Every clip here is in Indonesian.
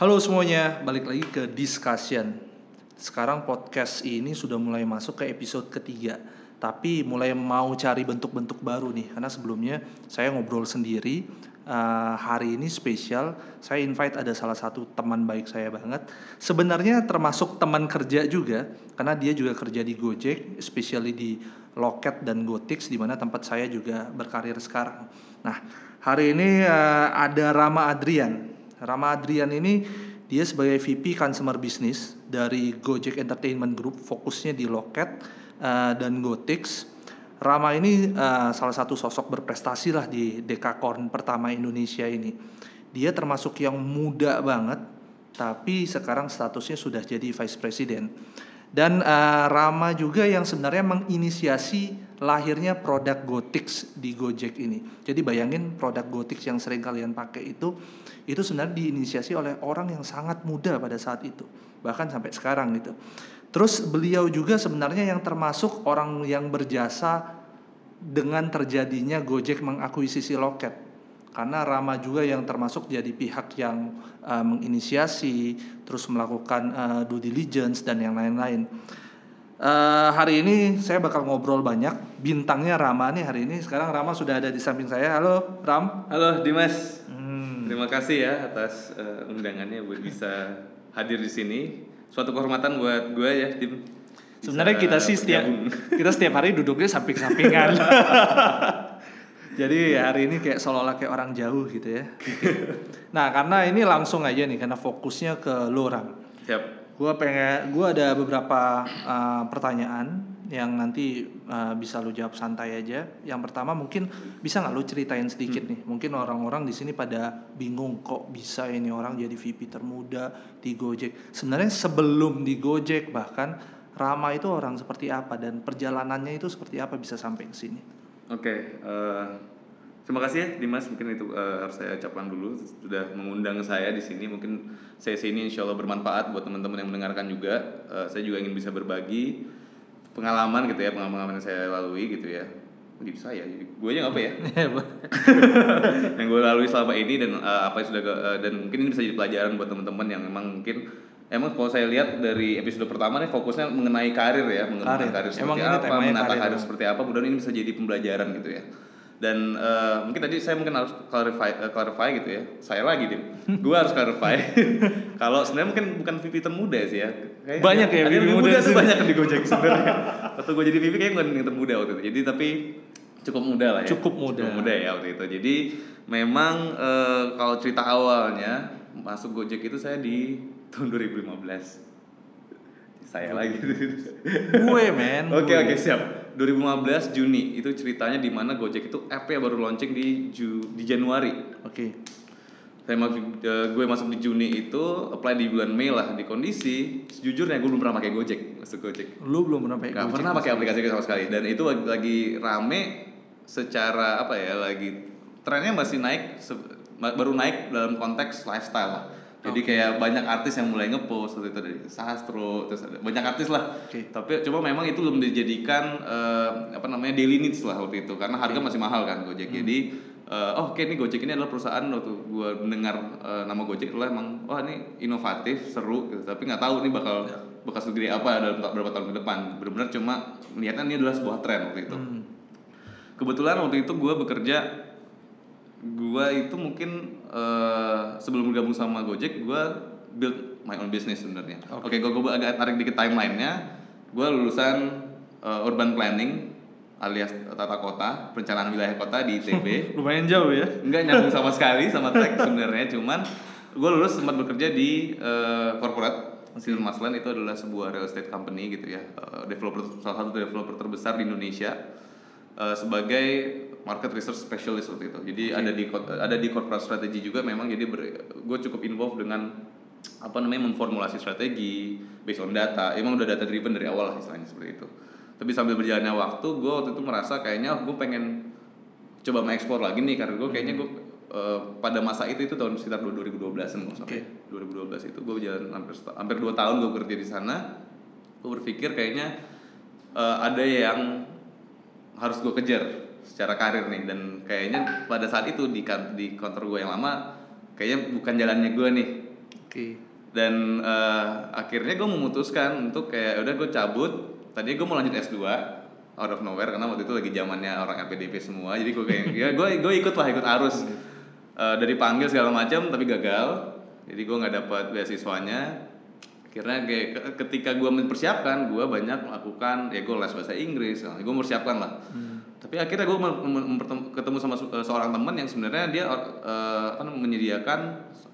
Halo semuanya, balik lagi ke discussion. Sekarang podcast ini sudah mulai masuk ke episode ketiga. Tapi mulai mau cari bentuk-bentuk baru nih, karena sebelumnya saya ngobrol sendiri. Uh, hari ini spesial, saya invite ada salah satu teman baik saya banget. Sebenarnya termasuk teman kerja juga, karena dia juga kerja di Gojek, especially di Loket dan Gotix, di mana tempat saya juga berkarir sekarang. Nah, hari ini uh, ada Rama Adrian. Rama Adrian ini dia sebagai VP Consumer Business dari Gojek Entertainment Group, fokusnya di Loket uh, dan Gotix. Rama ini uh, salah satu sosok berprestasi lah di Dekakorn pertama Indonesia ini. Dia termasuk yang muda banget, tapi sekarang statusnya sudah jadi Vice President. Dan uh, Rama juga yang sebenarnya menginisiasi lahirnya produk Gotix di Gojek ini. Jadi bayangin produk Gotix yang sering kalian pakai itu, itu sebenarnya diinisiasi oleh orang yang sangat muda pada saat itu, bahkan sampai sekarang gitu. Terus beliau juga sebenarnya yang termasuk orang yang berjasa dengan terjadinya Gojek mengakuisisi Loket. Karena Rama juga yang termasuk jadi pihak yang uh, menginisiasi, terus melakukan uh, due diligence dan yang lain-lain. Uh, hari ini saya bakal ngobrol banyak. Bintangnya Rama nih hari ini. Sekarang Rama sudah ada di samping saya. Halo Ram. Halo Dimas. Hmm. Terima kasih ya atas uh, undangannya buat bisa hadir di sini suatu kehormatan buat gue ya tim sebenarnya kita sih setiap kita setiap hari duduknya samping-sampingan jadi hari ini kayak seolah-olah kayak orang jauh gitu ya nah karena ini langsung aja nih karena fokusnya ke Loram siap gue pengen gue ada beberapa uh, pertanyaan yang nanti uh, bisa lu jawab santai aja. Yang pertama mungkin bisa nggak lu ceritain sedikit hmm. nih. Mungkin orang-orang di sini pada bingung kok bisa ini orang jadi VP termuda di Gojek. Sebenarnya sebelum di Gojek bahkan Rama itu orang seperti apa dan perjalanannya itu seperti apa bisa sampai ke sini. Oke, okay, uh, eh, terima kasih ya Dimas. Mungkin itu uh, harus saya ucapkan dulu. Sudah mengundang saya di sini. Mungkin saya sini insya Allah bermanfaat buat teman-teman yang mendengarkan juga. Uh, saya juga ingin bisa berbagi pengalaman gitu ya pengalaman yang saya lalui gitu ya. Jadi saya? Gue aja apa ya? Yang gue lalui selama ini dan uh, apa yang sudah uh, dan mungkin ini bisa jadi pelajaran buat teman-teman yang memang mungkin emang kalau saya lihat dari episode pertama nih fokusnya mengenai karir ya mengenai karir, karir seperti emang apa menata karir, karir seperti apa kemudian ini bisa jadi pembelajaran gitu ya dan uh, mungkin tadi saya mungkin harus clarify uh, clarify gitu ya. Saya lagi tim gue harus clarify. Kalau sebenarnya mungkin bukan VP termuda sih ya. Kayaknya banyak ya VP muda, muda tuh banyak di Gojek sebenarnya. Waktu gue jadi VP kayaknya bukan yang termuda waktu itu. Jadi tapi cukup muda lah ya. Cukup muda. Cukup muda ya waktu itu. Jadi memang uh, kalau cerita awalnya masuk Gojek itu saya di tahun 2015 saya lagi. Gue men. Oke oke siap 2015 Juni. Itu ceritanya di mana Gojek itu app ya baru launching di Ju, di Januari. Oke. Okay. saya masuk uh, gue masuk di Juni itu apply di bulan Mei lah di kondisi sejujurnya gue belum pernah pakai Gojek masuk Gojek. Lu belum pernah pakai Gak pernah pakai aplikasi sama sekali. Dan itu lagi, lagi rame secara apa ya lagi trennya masih naik baru naik dalam konteks lifestyle. lah jadi okay. kayak banyak artis yang mulai ngepost waktu itu dari Sastro, terus ada banyak artis lah. Okay. Tapi coba memang itu belum dijadikan uh, apa namanya daily needs lah waktu itu karena harga masih mahal kan Gojek. Hmm. Jadi uh, oh oke okay, ini Gojek ini adalah perusahaan waktu gue mendengar uh, nama Gojek adalah emang wah oh, ini inovatif, seru gitu. Tapi nggak tahu ini bakal yeah. bakal segede apa dalam beberapa tahun ke depan. Benar-benar cuma melihatnya ini adalah sebuah tren waktu itu. Hmm. Kebetulan waktu itu gue bekerja gue itu mungkin uh, sebelum bergabung sama Gojek gue build my own business sebenarnya. Oke, okay. okay, gue agak tarik dikit timelinenya. Gue lulusan uh, urban planning alias tata kota, perencanaan wilayah kota di ITB. Lumayan jauh ya? Enggak nyambung sama sekali sama tech sebenarnya, cuman gue lulus sempat bekerja di uh, corporate Silver Masland itu adalah sebuah real estate company gitu ya, uh, developer salah satu developer terbesar di Indonesia uh, sebagai market research specialist waktu itu. Jadi okay. ada di ada di corporate strategy juga memang jadi gue cukup involved dengan apa namanya memformulasi strategi based on data. Emang udah data driven dari awal lah istilahnya seperti itu. Tapi sambil berjalannya waktu, gue waktu itu merasa kayaknya oh, gue pengen coba mengekspor lagi nih karena gue kayaknya gue uh, pada masa itu itu tahun sekitar 2012an nggak okay. 2012 itu gue jalan hampir hampir dua tahun gue kerja di sana. Gue berpikir kayaknya uh, ada yang harus gue kejar secara karir nih. Dan kayaknya pada saat itu di kan, di kantor gue yang lama kayaknya bukan jalannya gue nih. Oke. dan eh, akhirnya gue memutuskan untuk kayak udah gue cabut. Tadinya gue mau lanjut S2 out of nowhere karena waktu itu lagi zamannya orang LPDP semua. Jadi gue kayak ya gue gue ikut lah ikut arus. Eh, dari panggil segala macam tapi gagal. Jadi gue nggak dapat beasiswanya. Akhirnya kayak ke- ketika gue mempersiapkan gue banyak melakukan ya gue les bahasa Inggris. Gue mempersiapkan lah tapi akhirnya gue ketemu sama eh, seorang teman yang sebenarnya dia apa namanya, menyediakan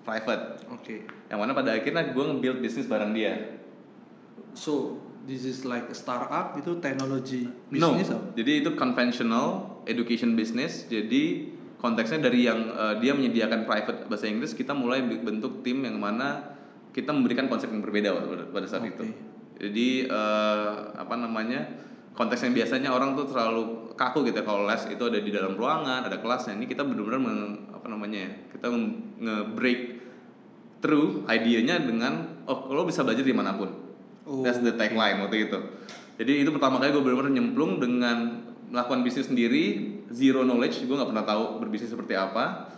private Oke. yang mana pada akhirnya gue nge-build bisnis bareng dia So this is like a startup itu teknologi no bisnis apa? jadi itu conventional education business jadi konteksnya dari yang eh, dia menyediakan private bahasa Inggris kita mulai bentuk tim yang mana kita memberikan konsep yang berbeda pada, pada saat itu Oke. jadi eh, apa namanya konteks yang biasanya orang tuh terlalu kaku gitu ya kalau les itu ada di dalam ruangan ada kelasnya. Ini kita benar-benar apa namanya ya kita nge-break through idenya dengan oh lo bisa belajar di mana pun. Oh, that's the tagline waktu itu. Jadi itu pertama kali gue benar-benar nyemplung dengan melakukan bisnis sendiri zero knowledge gue nggak pernah tahu berbisnis seperti apa.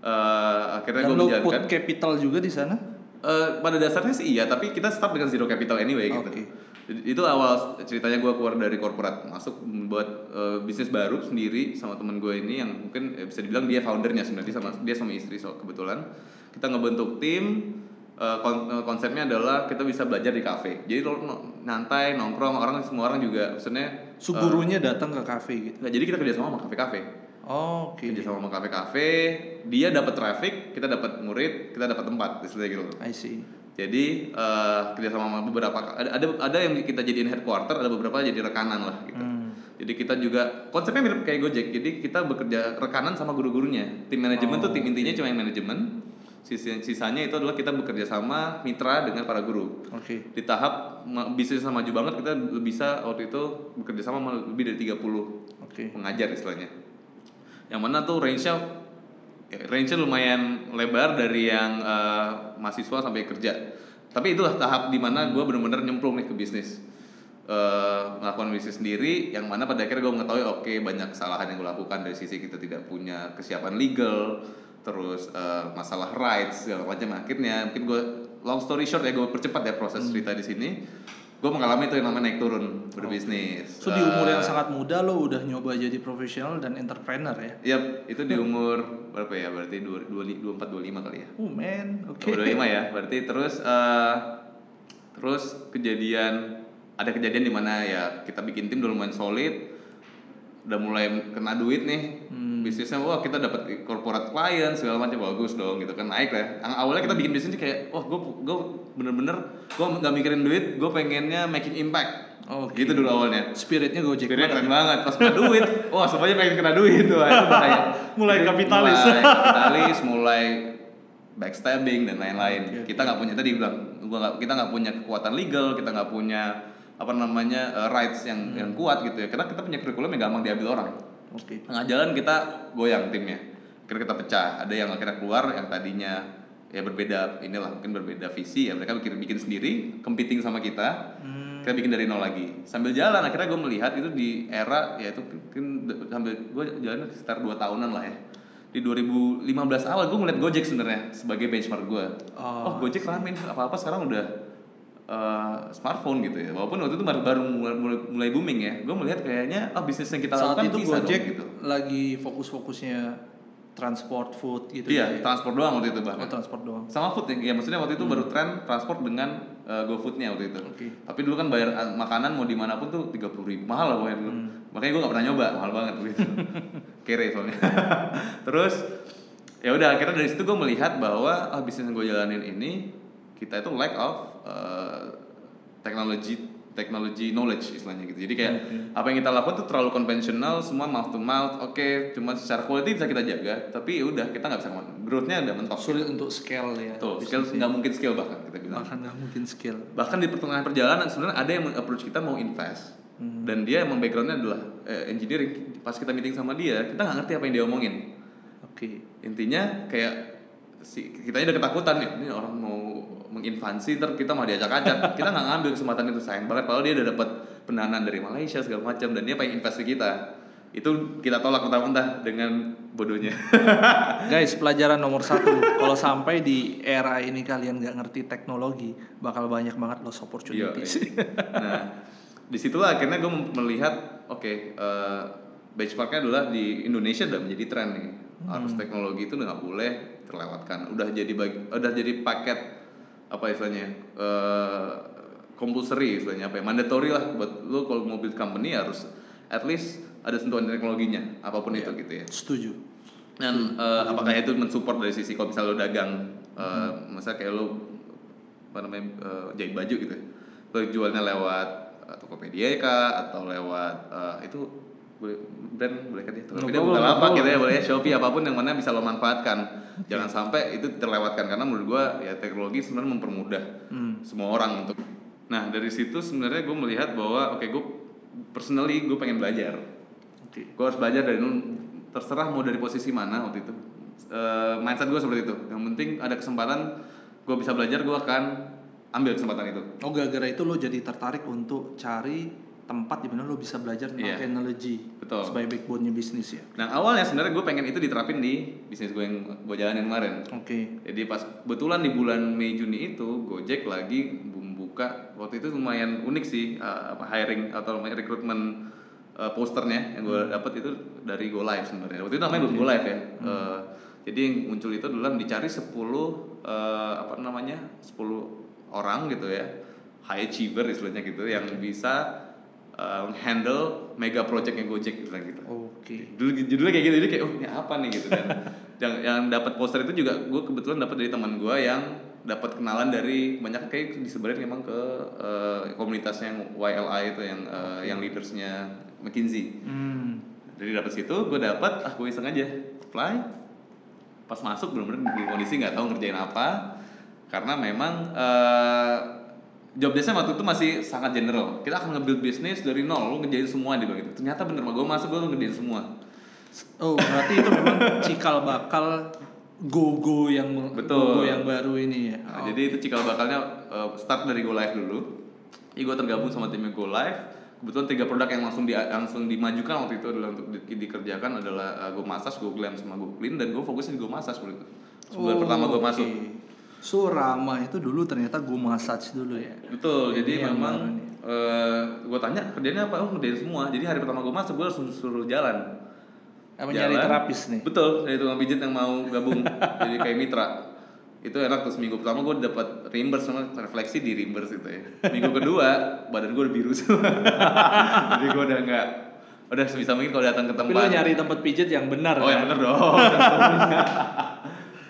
Eh, akhirnya gue menjalankan put capital juga di sana? Eh, pada dasarnya sih iya, tapi kita start dengan zero capital anyway gitu. Itu awal ceritanya gue keluar dari korporat, masuk membuat eh, bisnis baru sendiri sama teman gue ini yang mungkin eh, bisa dibilang dia foundernya sebenarnya sama dia sama istri so kebetulan kita ngebentuk tim. eh, kon- konsepnya adalah kita bisa belajar di kafe. Jadi lo nyantai nongkrong orang semua orang juga maksudnya So gurunya datang ke cafe gitu. nggak jadi kita kerja sama sama kafe-kafe. Oh, Oke. Kerja sama sama kafe-kafe, dia dapat traffic, kita dapat murid, kita dapat tempat, istilahnya gitu. I see. Jadi eh kerjasama sama beberapa ada, ada ada yang kita jadiin headquarter, ada beberapa jadi rekanan lah gitu. Hmm. Jadi kita juga konsepnya mirip kayak Gojek. Jadi kita bekerja rekanan sama guru-gurunya. Tim manajemen tuh tim intinya cuma yang manajemen. Sisa- Sisanya itu adalah kita bekerja sama mitra dengan para guru. Oke. Di tahap ma- bisnis sama maju banget kita bisa waktu itu bekerja sama lebih dari 30 Oke. pengajar istilahnya. Yang mana tuh range-nya ya, range-nya lumayan lebar dari yang eh, mahasiswa sampai kerja. Tapi itulah tahap di mana gue bener-bener nyemplung nih ke bisnis. Eh, melakukan bisnis sendiri yang mana pada akhirnya gue mengetahui oke banyak kesalahan yang gue lakukan dari sisi kita tidak punya kesiapan legal terus eh, masalah rights segala macam akhirnya mungkin gue long story short ya gue percepat ya proses cerita di sini gue mengalami itu yang namanya naik turun berbisnis So di umur yang Eh, sangat muda lo udah nyoba jadi profesional dan entrepreneur ya? Yap, itu di umur berapa ya? Berarti 24 25 kali ya. Oh man, oke. 25 ya. Berarti terus eh terus kejadian ada kejadian di mana ya kita bikin tim udah lumayan solid. Udah mulai kena duit nih. Bisnisnya wah kita dapat corporate client segala macam bagus dong gitu kan naik lah. Yang awalnya kita bikin bisnis kayak wah gue gue bener-bener gue nggak mikirin duit, gue pengennya making impact. Oke. Gitu dulu awalnya. Spiritnya Gojek Spiritnya banget. keren banget, pas kena duit, wah semuanya pengen kena duit tuh, Wah, itu bahaya. Mulai Jadi, kapitalis. mulai kapitalis, mulai backstabbing dan lain-lain. Oke. Kita nggak punya tadi bilang, gua kita nggak punya kekuatan legal, kita nggak punya apa namanya eh, rights yang Hmm. yang kuat gitu ya. Karena kita punya kurikulum yang gampang diambil orang. Oke. Tengah jalan kita goyang timnya. Akhirnya kita pecah. Ada yang akhirnya keluar yang tadinya ya berbeda inilah mungkin berbeda visi ya mereka bikin bikin sendiri competing sama kita Hmm. kita bikin dari nol lagi sambil jalan akhirnya gue melihat itu di era ya itu mungkin sambil gue jalan sekitar 2 tahunan lah ya di 2015 awal gue ngeliat Gojek sebenarnya sebagai benchmark gue Oh, oh Gojek rame nih apa apa sekarang udah eh, smartphone gitu ya walaupun waktu itu baru baru mulai, mulai, booming ya gue melihat kayaknya oh bisnis yang kita Saat lakukan itu Gojek gitu lagi fokus-fokusnya transport food gitu iya ya. transport doang waktu itu Oh, bahkan transport doang. sama food ya, ya maksudnya waktu itu baru tren transport dengan uh, GoFoodnya waktu itu. Oke. Tapi dulu kan bayar uh, makanan mau di mana pun tuh tiga puluh ribu mahal lah pokoknya dulu. Makanya gue gak pernah nyoba mahal banget gitu. Kere soalnya. Terus ya udah akhirnya dari situ gue melihat bahwa ah, bisnis yang gue jalanin ini kita itu lack of uh, teknologi teknologi knowledge istilahnya gitu. Jadi kayak apa yang kita lakukan tuh terlalu konvensional, semua mouth to mouth. Oke, cuma secara quality bisa kita jaga, tapi ya udah kita nggak bisa growth-nya udah mentok. Sulit untuk scale ya. Tuh, skill nggak mungkin skill bahkan kita bilang. Bahkan nggak mungkin scale. Bahkan di pertengahan perjalanan sebenarnya ada yang approach kita mau invest dan dia emang backgroundnya adalah eh, engineering. Pas kita meeting sama dia, kita nggak ngerti apa yang dia omongin. Oke. Intinya kayak si kitanya udah ketakutan nih, ini orang mau menginvasi ntar kita mau diacak-acak. kita nggak ngambil kesempatan itu sayang banget. Padahal dia udah dapat pendanaan dari Malaysia segala macam dan dia pengen invest di kita. itu kita tolak mentah-mentah dengan bodohnya Guys, pelajaran nomor satu, kalau sampai di era ini kalian nggak ngerti teknologi, bakal banyak banget Iya, opportunities. iya. nah di situlah akhirnya gue melihat oke eh, benchmarknya adalah di Indonesia udah menjadi tren nih harus teknologi itu udah nggak boleh terlewatkan udah jadi bagi, udah jadi paket apa istilahnya eh compulsory istilahnya apa ya mandatory lah buat lo kalau mau build company harus at least ada sentuhan teknologinya apa pun itu gitu ya Setuju. dan eh, apakah itu mensupport dari sisi kalau misalnya lo dagang eh masa kayak lo apa namanya eh, jahit baju gitu ya. lo jualnya lewat Tokopedia kah atau lewat eh, itu boleh brand boleh kan ya? Tokopedia boleh, bukan apa gitu ya boleh. ya Shopee apa pun yang mana bisa lo manfaatkan. Jangan sampai itu terlewatkan karena menurut gua ya teknologi sebenarnya mempermudah semua orang untuk nah dari situ sebenarnya gue melihat bahwa oke gue personally gue pengen belajar. Oke. gue harus belajar dari terserah mau dari posisi mana waktu itu. Eh, mindset gue seperti itu. Yang penting ada kesempatan gue bisa belajar gue akan ambil kesempatan itu. Oh, gara-gara itu lo jadi tertarik untuk cari tempat di mana lo bisa belajar tentang Iya. teknologi Betul. sebagai backbone-nya bisnis ya. nah awalnya sebenarnya gue pengen itu diterapin di bisnis gue yang gue jalanin kemarin Oke. jadi pas kebetulan di bulan Mei Juni itu Gojek lagi membuka waktu itu lumayan unik sih uh, apa hiring atau rekrutmen uh, posternya yang gue dapat itu dari Go Live sebenarnya waktu itu namanya belum Go Live ya Uh, jadi yang muncul itu adalah dicari 10 uh, apa namanya 10 orang gitu ya high achiever istilahnya gitu yang bisa uh, handle mega projectnya Gojek gitu gitu. Oke. dulu judulnya kayak gitu jadi kayak oh ini apa nih gitu kan. Yang yang dapat poster itu juga gue kebetulan dapat dari teman gue yang dapat kenalan dari banyak kayak disebarin memang ke eh, komunitasnya yang YLI itu yang eh, yang leadersnya McKinsey. Hmm. jadi dapat situ gue dapat ah gue iseng aja apply. Pas masuk bener-bener di kondisi nggak tahu ngerjain apa. Karena memang eh job desk waktu itu masih sangat general kita akan nge-build bisnis dari nol lu ngerjain semua di gitu ternyata bener gue masuk gue ngerjain semua Oh, berarti itu memang cikal bakal go-go yang Betul. go yang baru ini ya. Nah, Jadi itu cikal bakalnya uh, start dari Go Live dulu. Jadi gue tergabung sama timnya Go Live. Kebetulan tiga produk yang langsung di, langsung dimajukan waktu itu adalah untuk di- dikerjakan adalah uh, Go Massage, Go Glam, sama Go Clean dan gue fokusnya di Go Massage waktu itu. Sebulan pertama gue oke. masuk. So Rama itu dulu ternyata gue massage dulu ya. Betul. Jadi Ini yang memang baru nih. uh, gue tanya kerjanya apa? Oh ngerjain semua. Jadi hari pertama gue masuk gue langsung suruh jalan. Emang nyari terapis nih. Betul, dari tukang pijit yang mau gabung jadi kayak mitra. Itu enak terus minggu pertama gue dapat reimburse sama refleksi di reimburse itu ya. Minggu kedua badan gue udah biru semua. jadi gue udah nggak udah sebisa mungkin kalau datang ke Tapi tempat. lo nyari tempat pijat yang benar Oh kan? yang bener dong.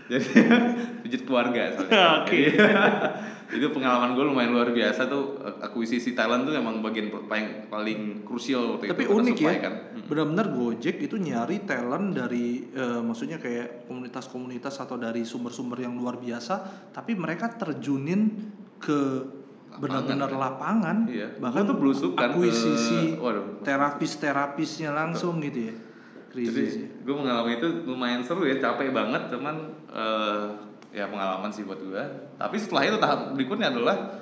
jadi pijit keluarga soalnya. Oke. Itu pengalaman gue lumayan luar biasa tuh akuisisi talent tuh emang bagian paling paling krusial waktu Tapi itu unik ya, kan. benar-benar Gojek itu nyari talent dari, eh, maksudnya kayak komunitas-komunitas atau dari sumber-sumber yang luar biasa, tapi mereka terjunin ke benar-benar lapangan, Iya. bahkan tuh belusukan ke- akuisisi waduh. terapis-terapisnya langsung gitu ya, Jadi krisis ya. gue mengalami itu lumayan seru ya, capek banget, cuman eh, ya pengalaman sih buat gue. Tapi setelah itu tahap berikutnya adalah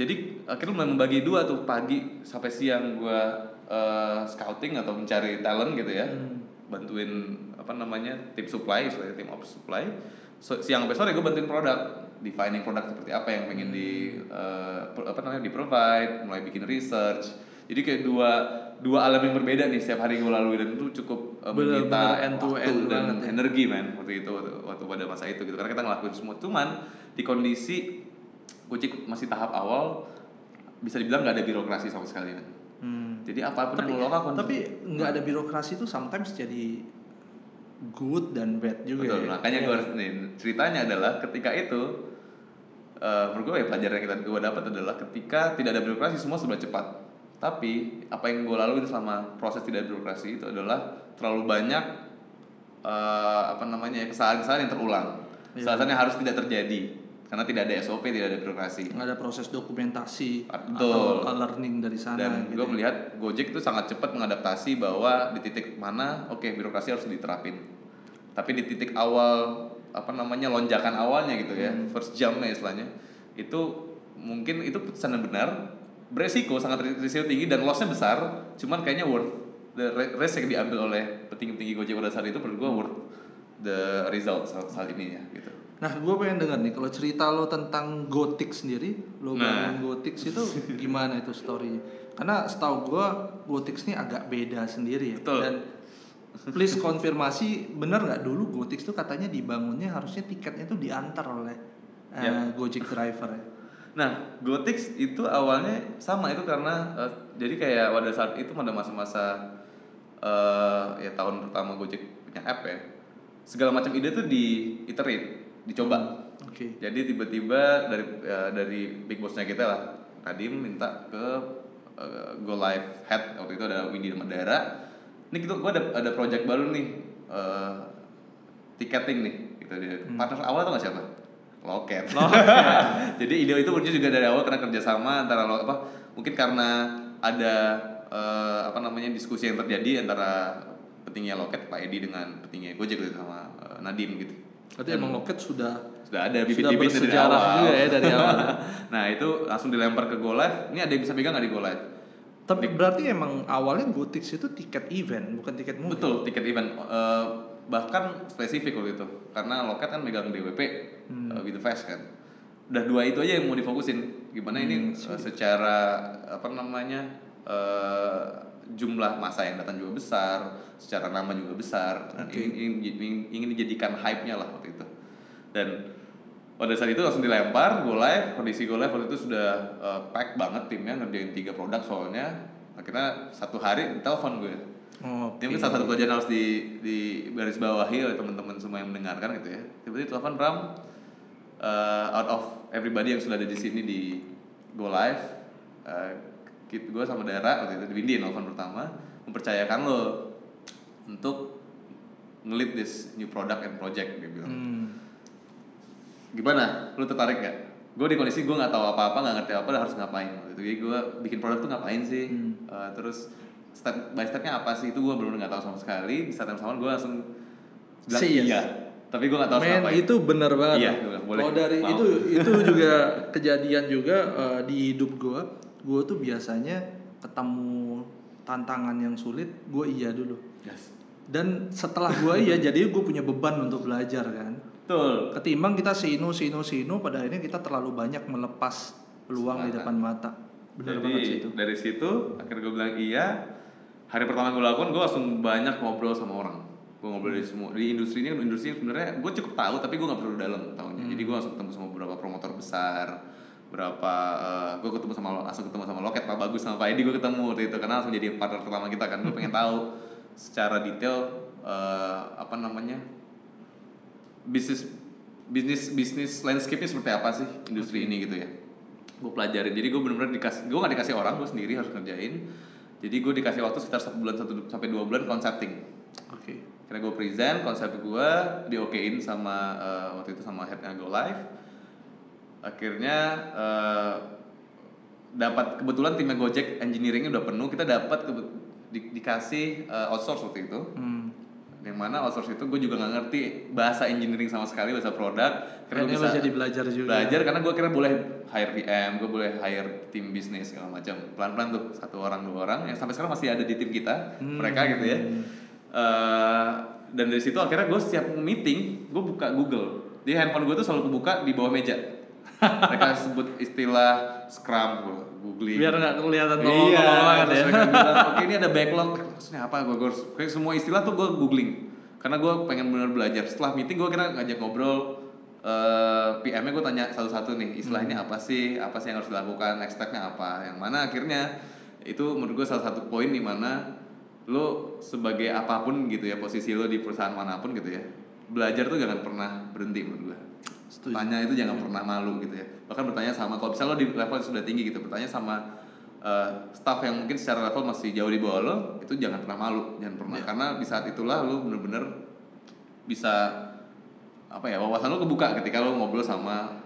jadi akhirnya mulai membagi dua tuh pagi sampai siang gue eh, scouting atau mencari talent gitu ya, bantuin apa namanya tim supply, istilahnya tim ops supply. So, siang sampai sore gue bantuin produk, defining produk seperti apa yang pengen di pro- apa namanya di provide, mulai bikin research. Jadi kayak dua dua alam yang berbeda nih setiap hari gue lalui dan itu cukup uh, Bener-bener menyita end to waktu end dan banget ya. energi men waktu itu waktu, waktu pada masa itu gitu karena kita ngelakuin semua cuman di kondisi Gojek masih tahap awal bisa dibilang nggak ada birokrasi sama sekali men. Hmm. jadi apa pun Tapi, yang lo lakukan tapi nggak ada birokrasi itu sometimes jadi good dan bad juga betul ya. makanya gue harus nih ceritanya adalah ketika itu eh menurut gue ya pelajaran yang kita gue dapat adalah ketika tidak ada birokrasi semua serba cepat tapi apa yang gue lalui selama proses tidak birokrasi itu adalah terlalu banyak eh apa namanya ya, kesalahan-kesalahan yang terulang Iya. kesalahan yang harus tidak terjadi karena tidak ada SOP tidak ada birokrasi nggak ada proses dokumentasi Betul. atau learning dari sana dan gitu gue ya. melihat Gojek itu sangat cepat mengadaptasi bahwa di titik mana oke birokrasi harus diterapin tapi di titik awal apa namanya lonjakan awalnya gitu ya Hmm. first jumpnya istilahnya itu mungkin itu putusan yang benar beresiko sangat ris- risiko tinggi dan lossnya besar cuman kayaknya worth the risk yang diambil oleh petinggi-petinggi Gojek pada saat itu menurut gue worth the result saat, saat ini ya gitu. Nah, gue pengen dengar nih kalau cerita lo tentang Gothic sendiri, lo Nah. bangun Gothic itu gimana itu story? Karena setahu gue Gothic ini agak beda sendiri ya. Betul. Dan please konfirmasi benar nggak dulu Gothic itu katanya dibangunnya harusnya tiketnya tuh diantar oleh eh, Ya. Gojek driver ya. Nah, Gotix itu awalnya sama itu karena eh, jadi kayak pada saat itu pada masa-masa eh ya tahun pertama Gojek punya app ya. Segala macam ide tuh di iterate, dicoba. Oke. Jadi tiba-tiba dari ya, dari big bossnya kita lah, Nadim minta ke eh, Go Live Head waktu itu ada Windy Madara. Ini gitu, gua ada ada project baru nih, eh, tiketing nih, gitu dia. Partner awal tuh nggak siapa? Loket. Jadi ide itu muncul juga dari awal karena kerjasama antara lo apa? Mungkin karena ada eh, apa namanya diskusi yang terjadi antara petingginya Loket Pak Edi dengan petingginya Gojek gitu sama eh, Nadim gitu. Berarti emang Loket sudah Sudah ada bibit-bibit dari awal. juga ya dari awal. nah itu langsung dilempar ke Go Live. Ini ada yang bisa pegang nggak di Go Live? Tapi berarti emang awalnya Gothic itu tiket event, bukan tiket movie. Betul, tiket event. Eh, bahkan spesifik waktu itu. Karena Loket kan megang DWP Hmm. eh, with the Fast kan. Udah dua itu aja yang mau difokusin. Gimana ini Hmm, eh, secara apa namanya eh, jumlah masa yang datang juga besar, secara nama juga besar. Oke. ingin, ingin, ingin dijadikan hype-nya lah waktu itu. Dan pada saat itu langsung dilempar, go live, kondisi go live waktu itu sudah eh, pack banget timnya ngerjain tiga produk soalnya akhirnya satu hari telepon gue Oh, ini salah satu pelajaran harus di, di garis bawahi oleh teman-teman semua yang mendengarkan gitu ya. Tiba-tiba telepon Bram, uh, out of everybody yang sudah ada di sini di Go Live, uh, gue sama Dara waktu itu di Windy telepon pertama mempercayakan lo untuk ngelit this new product and project dia bilang. Hmm. Gimana? Lu tertarik gak? Gue di kondisi gue nggak tahu apa-apa, nggak ngerti apa, harus ngapain. Gitu. Jadi gue bikin produk tuh ngapain sih? Hmm. Uh, terus step by stepnya apa sih? Itu gue benar-benar nggak tahu sama sekali. Di saat yang sama gue langsung bilang yes. iya. Tapi gue nggak tahu Men ngapain. itu benar banget. Iya, boleh. Kalau dari Mau. itu itu juga kejadian juga eh, di hidup gue. Gue tuh biasanya ketemu tantangan yang sulit, gue iya dulu. Yes. Dan setelah gue iya, jadi gue punya beban untuk belajar kan. Betul. Ketimbang kita sino sino sino, pada akhirnya kita terlalu banyak melepas peluang di Sepakat. depan mata. Benar Jadi banget sih itu. dari situ akhirnya gue bilang iya. Hari pertama gue lakukan gue langsung banyak ngobrol sama orang. Gue ngobrol di semua di industri ini industri yang sebenarnya gue cukup tahu tapi gue nggak perlu dalam tahunya. Jadi gue langsung ketemu sama beberapa promotor besar, berapa gue ketemu sama langsung ketemu sama Loket Pak Bagus sama Pak Edi gue ketemu waktu itu karena langsung jadi partner pertama kita kan. Gue pengen tahu secara detail eh, apa namanya bisnis bisnis bisnis landscape-nya seperti apa sih industri ini gitu ya gue pelajarin jadi gue bener-bener dikasih gue gak dikasih orang gue sendiri harus kerjain jadi gue dikasih waktu sekitar satu bulan satu sampai dua bulan concepting Oke. karena gue present konsep gue diokein sama eh, waktu itu sama headnya Go Live akhirnya eh, dapat kebetulan timnya Gojek engineeringnya udah penuh kita dapat di- dikasih eh, outsource waktu itu Hmm. Yang mana outsource itu gue juga nggak ngerti bahasa engineering sama sekali bahasa produk. Karena gue bisa jadi belajar juga. belajar karena gue kira boleh hire PM gue boleh hire tim bisnis segala macam. Pelan pelan tuh satu orang dua orang. Yang sampai sekarang masih ada di tim kita Hmm. mereka gitu ya. Eh, dan dari situ akhirnya gue setiap meeting gue buka Google. Di handphone gue tuh selalu kebuka di bawah meja. Mereka sebut istilah scrum gue googling Biar nggak kelihatan Iya, tolong-tolongan terus ya. bilang, oke ini ada backlog, maksudnya apa? Gue harus, kayak semua istilah tuh gue googling, karena gue pengen bener belajar. Setelah meeting gue kira ngajak ngobrol, eh PM-nya gue tanya satu-satu nih, istilah ini apa sih, apa sih yang harus dilakukan, next step-nya apa, yang mana akhirnya itu menurut gue salah satu poin di mana lo sebagai apa pun gitu ya posisi lo di perusahaan mana pun gitu ya, belajar tuh jangan pernah berhenti menurut gue. Setuju. Tanya itu jangan pernah malu gitu ya. Bahkan bertanya sama kalau misalnya lo di level yang sudah tinggi gitu, bertanya sama eh, staff yang mungkin secara level masih jauh di bawah lo, itu jangan pernah malu, jangan pernah Iya. karena di saat itulah lo bener-bener bisa apa ya wawasan lo kebuka ketika lo ngobrol sama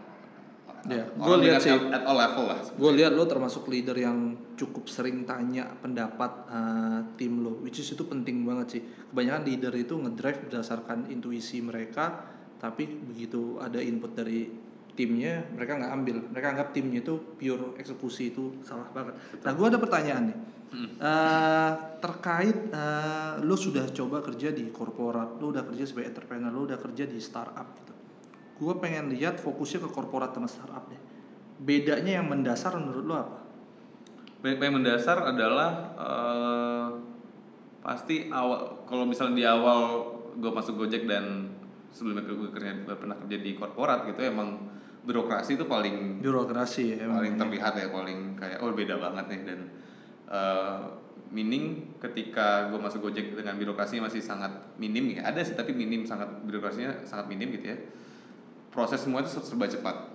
Ya, orang gua lihat sih. at all level lah. Gue lihat lo termasuk leader yang cukup sering tanya pendapat uh, tim lo, which is itu penting banget sih. Kebanyakan leader itu ngedrive berdasarkan intuisi mereka, tapi begitu ada input dari timnya mereka nggak ambil. Mereka anggap timnya itu pure eksekusi itu salah banget. Nah gue ada pertanyaan nih. Eh, terkait eh, lu sudah coba kerja di korporat lu udah kerja sebagai entrepreneur lu udah kerja di startup gitu. Gue pengen lihat fokusnya ke korporat sama startup deh. Bedanya yang mendasar menurut lu apa? Baik yang mendasar adalah eh, pasti awal kalau misalnya di awal gue masuk Gojek dan sebelumnya gue kerja pernah kerja di korporat gitu emang birokrasi itu paling birokrasi ya emang. paling terlihat ya paling kayak oh beda banget nih. Dan eh, meaning ketika gue masuk Gojek dengan birokrasi masih sangat minim ya. Ada sih tapi minim sangat birokrasinya sangat minim gitu ya. Proses semua itu serba cepat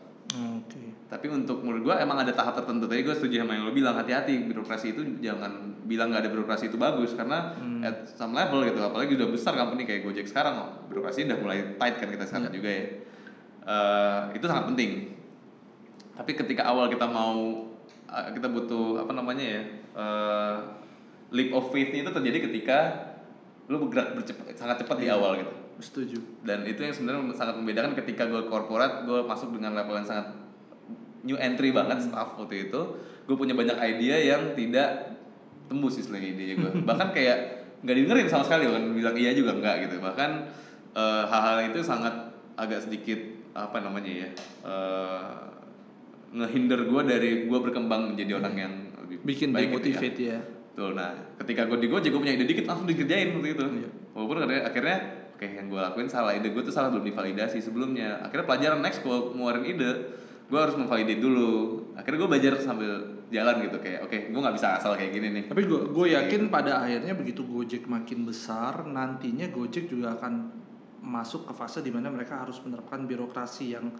tapi untuk menurut gue emang ada tahap tertentu. Tadi gue setuju sama yang lo bilang hati-hati. Birokrasi itu jangan bilang nggak ada birokrasi itu bagus karena at some level gitu. Apalagi udah besar company kayak Gojek sekarang oh, birokrasi udah mulai tight kan kita sekarang juga ya. Eh, itu sangat penting. Tapi ketika awal kita mau eh, kita butuh apa namanya ya eh, leap of faith itu terjadi ketika lo bergerak bercepat sangat cepat di awal gitu. Setuju. Dan itu yang sebenarnya sangat membedakan ketika gue korporat gue masuk dengan level yang sangat new entry banget staff waktu itu gue punya banyak ide yang tidak tembus istilahnya ide gue bahkan kayak nggak didengerin sama sekali kan bilang iya juga enggak gitu bahkan eh, hal-hal itu sangat agak sedikit apa namanya ya eh, ngehinder gue dari gue berkembang menjadi orang yang lebih bikin baik gitu ya. ya Betul. Nah, ketika gue di Gojek gue punya ide dikit langsung dikerjain waktu itu. Iya. Walaupun akhirnya, akhirnya oke yang gue lakuin salah ide gue tuh salah belum divalidasi sebelumnya. Akhirnya pelajaran next gue ngeluarin ide, gue harus memvalidate dulu. Akhirnya gue belajar sambil jalan gitu kayak oke gue nggak bisa asal kayak gini nih. Tapi gue gue yakin pada akhirnya begitu Gojek makin besar, nantinya Gojek juga akan masuk ke fase di mana mereka harus menerapkan birokrasi yang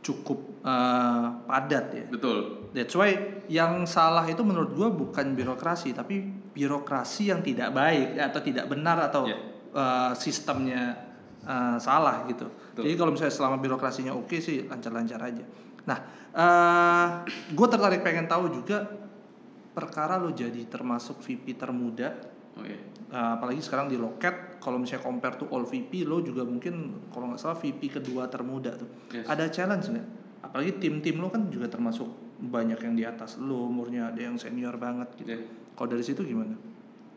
cukup eh, padat ya. Betul. That's why yang salah itu menurut gue bukan birokrasi, tapi birokrasi yang tidak baik atau tidak benar atau Ya. eh, sistemnya eh, salah gitu. Betul. Jadi kalau misalnya selama birokrasinya oke sih lancar-lancar aja. Nah, eh gue tertarik pengen tahu juga perkara lo jadi termasuk VP termuda. Oh iya. Eh, apalagi sekarang di loket kalau misalnya compare to all VP lo juga mungkin kalau nggak salah VP kedua termuda tuh. Yes. ada challenge nggak? Apalagi tim-tim lo kan juga termasuk banyak yang di atas lo umurnya ada yang senior banget gitu. Iya. kalau dari situ gimana?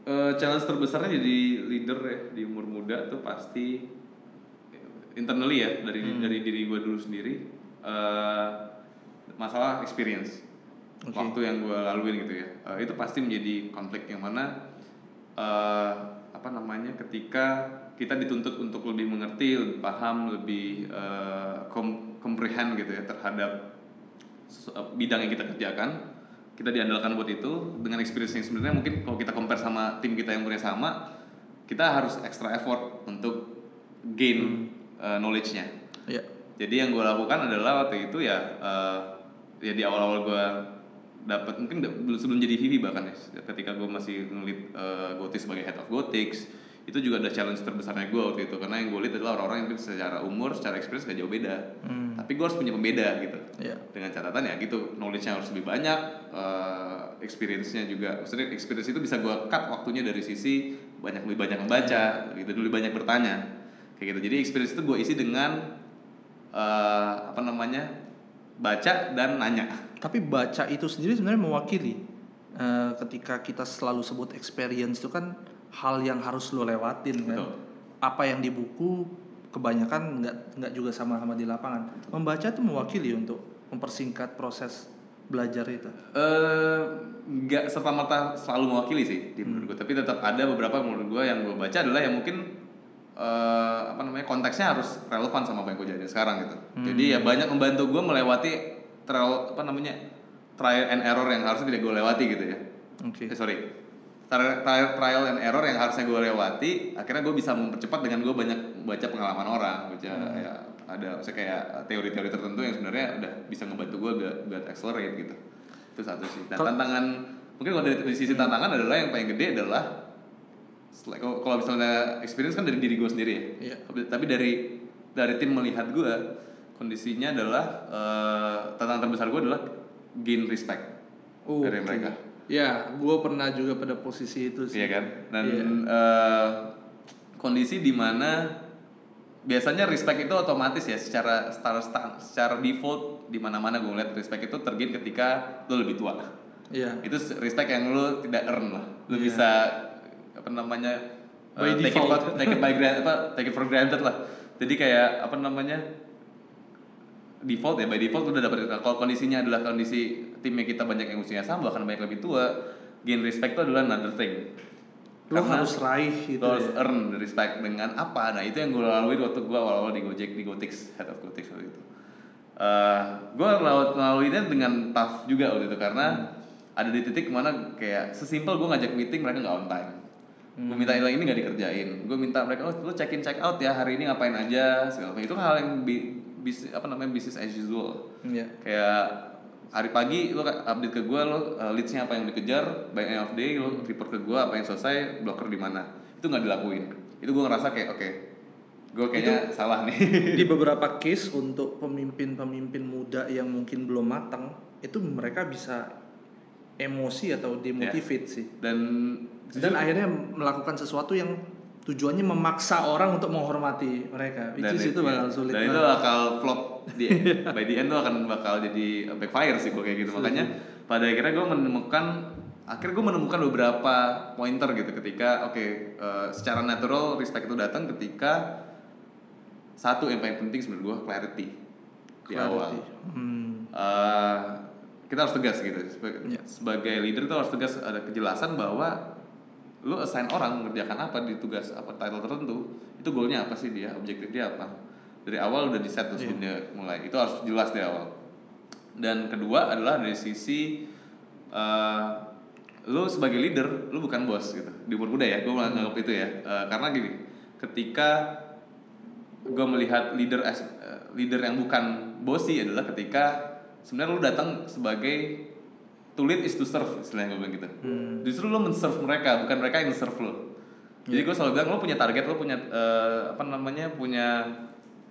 Eh, challenge terbesarnya jadi leader ya di umur muda tuh pasti internally ya dari dari diri gue dulu sendiri eh masalah experience. Oke. waktu yang gue laluin gitu ya. Eh, itu pasti menjadi konflik yang mana eh apa namanya ketika kita dituntut untuk lebih mengerti lebih paham lebih kom- comprehend gitu ya terhadap bidang yang kita kerjakan kita diandalkan buat itu. Dengan experience yang sebenarnya mungkin kalau kita compare sama tim kita yang punya sama kita harus extra effort untuk gain uh, knowledge-nya. Ya jadi yang gue lakukan adalah waktu itu ya uh, ya di awal-awal gue dapat mungkin belum sebelum jadi VP bahkan ya ketika gue masih ngelit uh, Gotis sebagai head of Gotix itu juga ada challenge terbesarnya gue waktu itu. Karena yang gue lihat adalah orang-orang yang mungkin secara umur secara experience gak jauh beda. Hmm. tapi gue harus punya pembeda gitu. Ya dengan catatan ya gitu knowledge-nya harus lebih banyak uh, experience-nya juga maksudnya experience itu bisa gue cut waktunya dari sisi banyak lebih banyak membaca gitu lebih banyak bertanya. Kayak gitu. Jadi experience itu gue isi dengan uh, apa namanya baca dan nanya. Tapi baca itu sendiri sebenarnya mewakili Eh, ketika kita selalu sebut experience itu kan hal yang harus lo lewatin kan? Betul. apa yang di buku kebanyakan nggak nggak juga sama-sama di lapangan. Membaca itu mewakili untuk mempersingkat proses belajar itu? Eh, nggak serta merta selalu mewakili sih di menurut gue tapi tetap ada beberapa menurut gue yang gue baca adalah yang mungkin eh, apa namanya konteksnya harus relevan sama apa yang gue jalanin sekarang gitu. Jadi ya banyak membantu gue melewati trial apa namanya trial and error yang harusnya tidak gue lewati gitu ya. Oke. Eh, sorry. Trial, trial, trial and error yang harusnya gue lewati akhirnya gue bisa mempercepat dengan gue banyak baca pengalaman orang baca ya ada misalnya kayak teori-teori tertentu yang sebenarnya udah bisa ngebantu gue buat, buat accelerate gitu. Itu satu sih. Dan tantangan mungkin kalau dari, dari sisi tantangan adalah yang paling gede adalah kalau kalau misalnya experience kan dari diri gue sendiri ya Iya. tapi, dari dari tim melihat gue kondisinya adalah eh, tantangan terbesar gue adalah gain respect Oh, dari mereka ya gue pernah juga pada posisi itu sih Iya kan? Dan Iya. eh, kondisi di mana biasanya respect itu otomatis ya secara secara sta- secara default di mana-mana gue ngeliat respect itu tergin ketika lo lebih tua. Iya. Itu respect yang lo tidak earn lah. Lo Iya. bisa apa namanya By uh, take, it default. for, take it by granted apa take it for granted lah. Jadi kayak apa namanya default ya by default udah dapat kalau kondisinya adalah kondisi timnya kita banyak yang usianya sama bahkan banyak lebih tua gain respect itu adalah another thing Lo Karena harus raih gitu lo harus ya. earn respect dengan apa nah itu yang gue lalui waktu gue awal-awal di Gojek di Gotix head of Gotix waktu itu Eh gue laluinya dengan tough juga waktu itu karena ada di titik mana kayak sesimpel gue ngajak meeting mereka nggak on time gue minta ini ini nggak dikerjain. Gue minta mereka oh lu check in check out ya hari ini ngapain aja? Segala macam. Itu hal yang bi bis apa namanya business as usual. Iya. kayak hari pagi lo update ke gue lo uh, leadsnya apa yang dikejar by end of day lo report ke gue apa yang selesai blocker di mana. Itu nggak dilakuin. Itu gue ngerasa kayak oke gue kayaknya salah nih. Di beberapa case untuk pemimpin-pemimpin muda yang mungkin belum matang, itu mereka bisa emosi atau demotivate sih. dan Dan akhirnya melakukan sesuatu yang tujuannya memaksa orang untuk menghormati mereka. Which dan is itu bakal sulit. dan itu bakal flop di by the end tuh akan bakal jadi backfire sih gue kayak gitu makanya pada akhirnya gue menemukan akhirnya gue menemukan beberapa pointer gitu ketika oke eh, secara natural respect itu datang ketika satu yang paling penting sebenarnya gue clarity di awal Clarity. Hmm. Eh, kita harus tegas gitu sebagai, Iya. sebagai leader itu harus tegas ada kejelasan bahwa lu assign orang mengerjakan apa di tugas apa title tertentu itu goalnya apa sih dia objektif dia apa? Dari awal udah di set sebelum dia mulai itu harus jelas dari awal. Dan kedua adalah dari sisi eh, lu sebagai leader lu bukan bos gitu. Di umur muda ya gue menganggap itu ya. Eh, karena gini ketika gue melihat leader as eh, leader yang bukan bosi adalah ketika sebenarnya lu datang sebagai to lead is to serve istilahnya gue bilang gitu. Justru lu men-serve mereka bukan mereka yang serve lu jadi gue selalu bilang lu punya target lu punya eh, apa namanya punya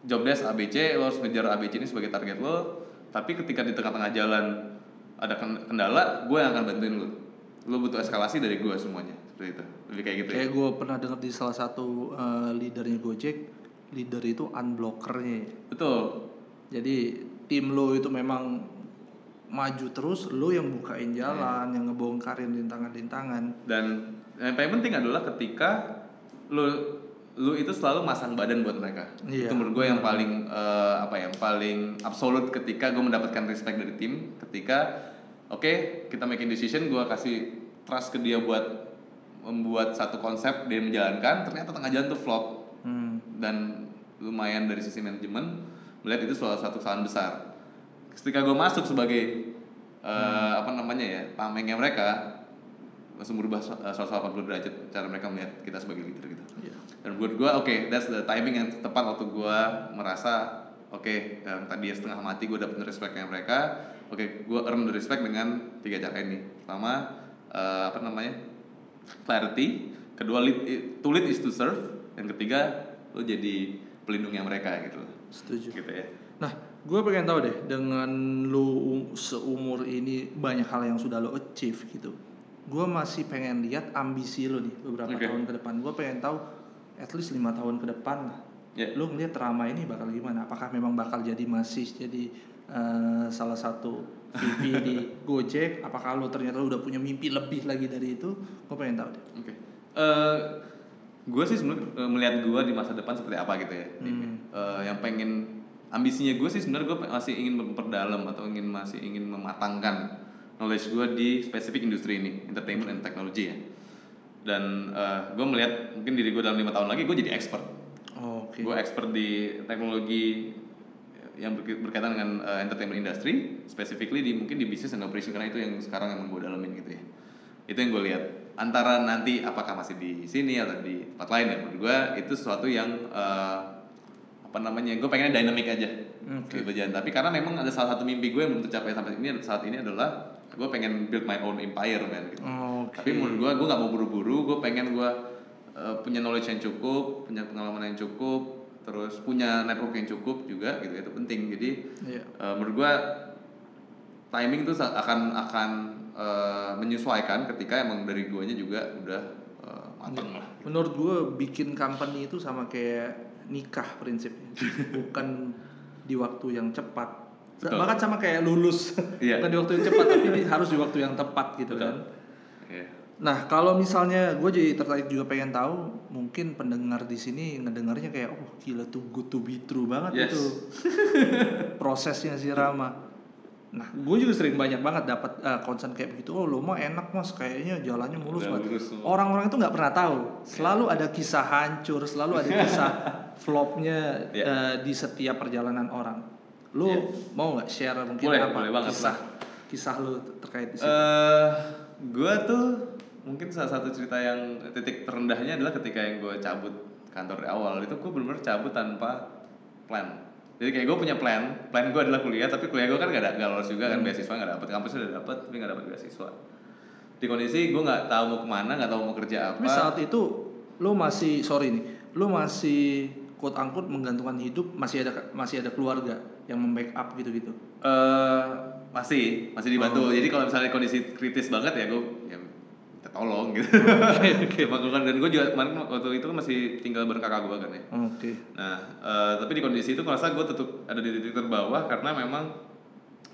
job desk ABC lo harus ngejar ABC ini sebagai target lo. Tapi ketika di tengah-tengah jalan ada ken- kendala gue yang akan bantuin lu lu butuh eskalasi dari gue semuanya seperti itu. Lebih kayak gitu. Ya Kayak gue pernah dengar di salah satu eh, leadernya Gojek, leader itu unblockernya. betul. Jadi tim lo itu memang maju terus, lo yang bukain jalan, yang ngebongkarin rintangan-rintangan. dan yang paling penting adalah ketika lu lu itu selalu masang badan buat mereka Iya. itu menurut gue yang paling eh, apa ya yang paling absolut ketika gue mendapatkan respect dari tim ketika oke kita making decision gue kasih trust ke dia buat membuat satu konsep dia menjalankan ternyata tengah jalan tuh flop Hmm. dan lumayan dari sisi manajemen melihat itu salah satu kesalahan besar. Ketika gue masuk sebagai eh, apa namanya ya tamengnya mereka langsung berubah so- eh, 180 derajat cara mereka melihat kita sebagai leader gitu. Iya. Dan buat gue oke that's the timing yang tepat waktu gue merasa oke yang tadi setengah mati gue dapet respectnya mereka oke gue earn the respect dengan tiga cara ini pertama eh, apa namanya clarity kedua lead, to lead is to serve dan ketiga lo jadi pelindungnya mereka gitu Setuju. gitu ya Nah, gue pengen tahu deh, dengan lu um- seumur ini banyak hal yang sudah lo achieve gitu. Gue masih pengen lihat ambisi lo nih beberapa Oke. tahun ke depan. Gue pengen tahu at least lima tahun ke depan lah. Ya. Lo ngeliat Rama ini bakal gimana? Apakah memang bakal jadi masih jadi eh, salah satu VP di Gojek? Apakah lo ternyata udah punya mimpi lebih lagi dari itu? Gue pengen tahu deh. Oke. Eh, gue sih sebenarnya eh, melihat gue di masa depan seperti apa gitu ya. Hmm. Eh, yang pengen ambisinya gue sih sebenarnya gue masih ingin memperdalam atau ingin masih ingin mematangkan knowledge gue di spesifik industri ini, entertainment and technology ya. Dan gue melihat mungkin diri gue dalam lima tahun lagi gue jadi expert. Oke. Gue expert di teknologi yang berkaitan dengan uh, entertainment industry, specifically di mungkin di business and operation karena itu yang sekarang yang gue dalamin gitu ya. Itu yang gue lihat. Antara nanti apakah masih di sini atau di tempat lain ya menurut gue itu sesuatu yang uh, apa namanya? Gue pengennya dynamic aja. Oke. gitu tapi karena memang ada salah satu mimpi gue yang belum tercapai sampai ini saat ini adalah gue pengen build my own empire man gitu. Oke. tapi menurut gue gue nggak mau buru-buru. Gue pengen gue uh, punya knowledge yang cukup punya pengalaman yang cukup terus punya network yang cukup juga gitu. Itu penting. Jadi Iya. uh, menurut gue timing itu akan akan uh, menyesuaikan ketika emang dari guanya juga udah uh, matang lah. Menurut gue bikin company itu sama kayak nikah prinsipnya bukan di waktu yang cepat Betul. bahkan sama kayak lulus Iya. bukan di waktu yang cepat tapi di- harus di waktu yang tepat gitu Betul. kan Iya. nah kalau misalnya gue jadi tertarik juga pengen tahu mungkin pendengar di sini ngedengarnya kayak oh gila tuh good to be true banget Yes. itu prosesnya si Rama nah gue juga sering banyak banget dapat eh, concern kayak begitu. Oh lo mah enak mas. Kayaknya jalannya mulus banget. orang-orang itu nggak pernah tahu. Selalu ada kisah hancur selalu ada kisah flopnya Iya. eh, di setiap perjalanan orang. Lo Iya. mau nggak share mungkin Boleh, apa boleh banget, kisah kisah lo terkait di situ? Eh, gue tuh mungkin salah satu cerita yang titik terendahnya adalah ketika yang gue cabut kantor di awal. Itu gue benar-benar cabut tanpa plan. Jadi kayak gue punya plan, plan gue adalah kuliah, tapi kuliah gue kan gak, ada, gak lolos juga kan beasiswa gak dapet, kampus udah dapet tapi gak dapet beasiswa. Di kondisi gue nggak tahu mau ke mana, nggak tahu mau kerja apa. Tapi saat itu lo masih sorry nih, lo masih quote unquote menggantungkan hidup masih ada masih ada keluarga yang membackup gitu-gitu. Eh masih masih dibantu. Oh. Jadi kalau misalnya kondisi kritis banget ya gue ya tolong gitu. Cuma gue kan dan gue juga kemarin waktu itu kan masih tinggal bareng kakak gue kan ya. Oke. Nah, eh, tapi di kondisi itu gue rasa gue tetap ada di titik terbawah karena memang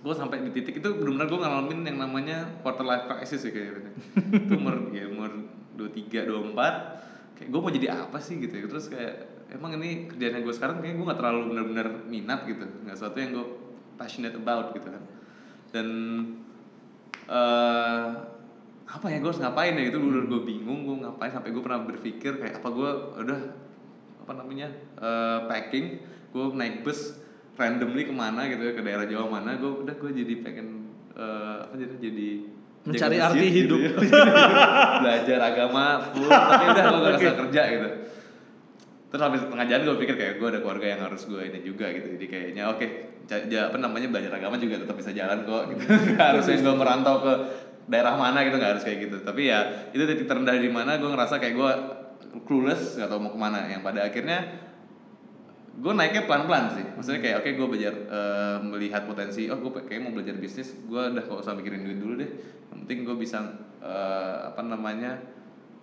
gue sampai di titik itu benar-benar gue ngalamin yang namanya quarter life crisis sih kayaknya. itu umur ya umur 23, 24 kayak gue mau jadi apa sih gitu ya. Terus kayak emang ini kerjaan yang gue sekarang kayak gue gak terlalu benar-benar minat gitu. Gak sesuatu yang gue passionate about gitu kan. Dan eh apa ya gue harus ngapain ya itu Hmm. bener gue bingung gue ngapain sampai gue pernah berpikir kayak apa gue udah apa namanya eh, packing gue naik bus randomly ke mana gitu ya ke daerah Jawa mana gue udah gue jadi pengen eh, apa jadi jadi Mencari arti masjid hidup. gitu ya. belajar agama full tapi udah gue gak usah kerja gitu terus habis pengajian gue pikir kayak gue ada keluarga yang harus gue ini juga gitu jadi kayaknya oke ja- apa namanya belajar agama juga tetap bisa jalan kok gitu Nggak harus yang gue merantau ke daerah mana gitu nggak harus kayak gitu. Tapi ya itu titik terendah di mana gue ngerasa kayak gue clueless nggak tahu mau ke mana. Yang pada akhirnya gue naiknya pelan-pelan sih. Maksudnya kayak oke gue belajar eh, melihat potensi oh gue kayak mau belajar bisnis gue udah gak usah mikirin duit dulu deh. Yang penting gue bisa eh, apa namanya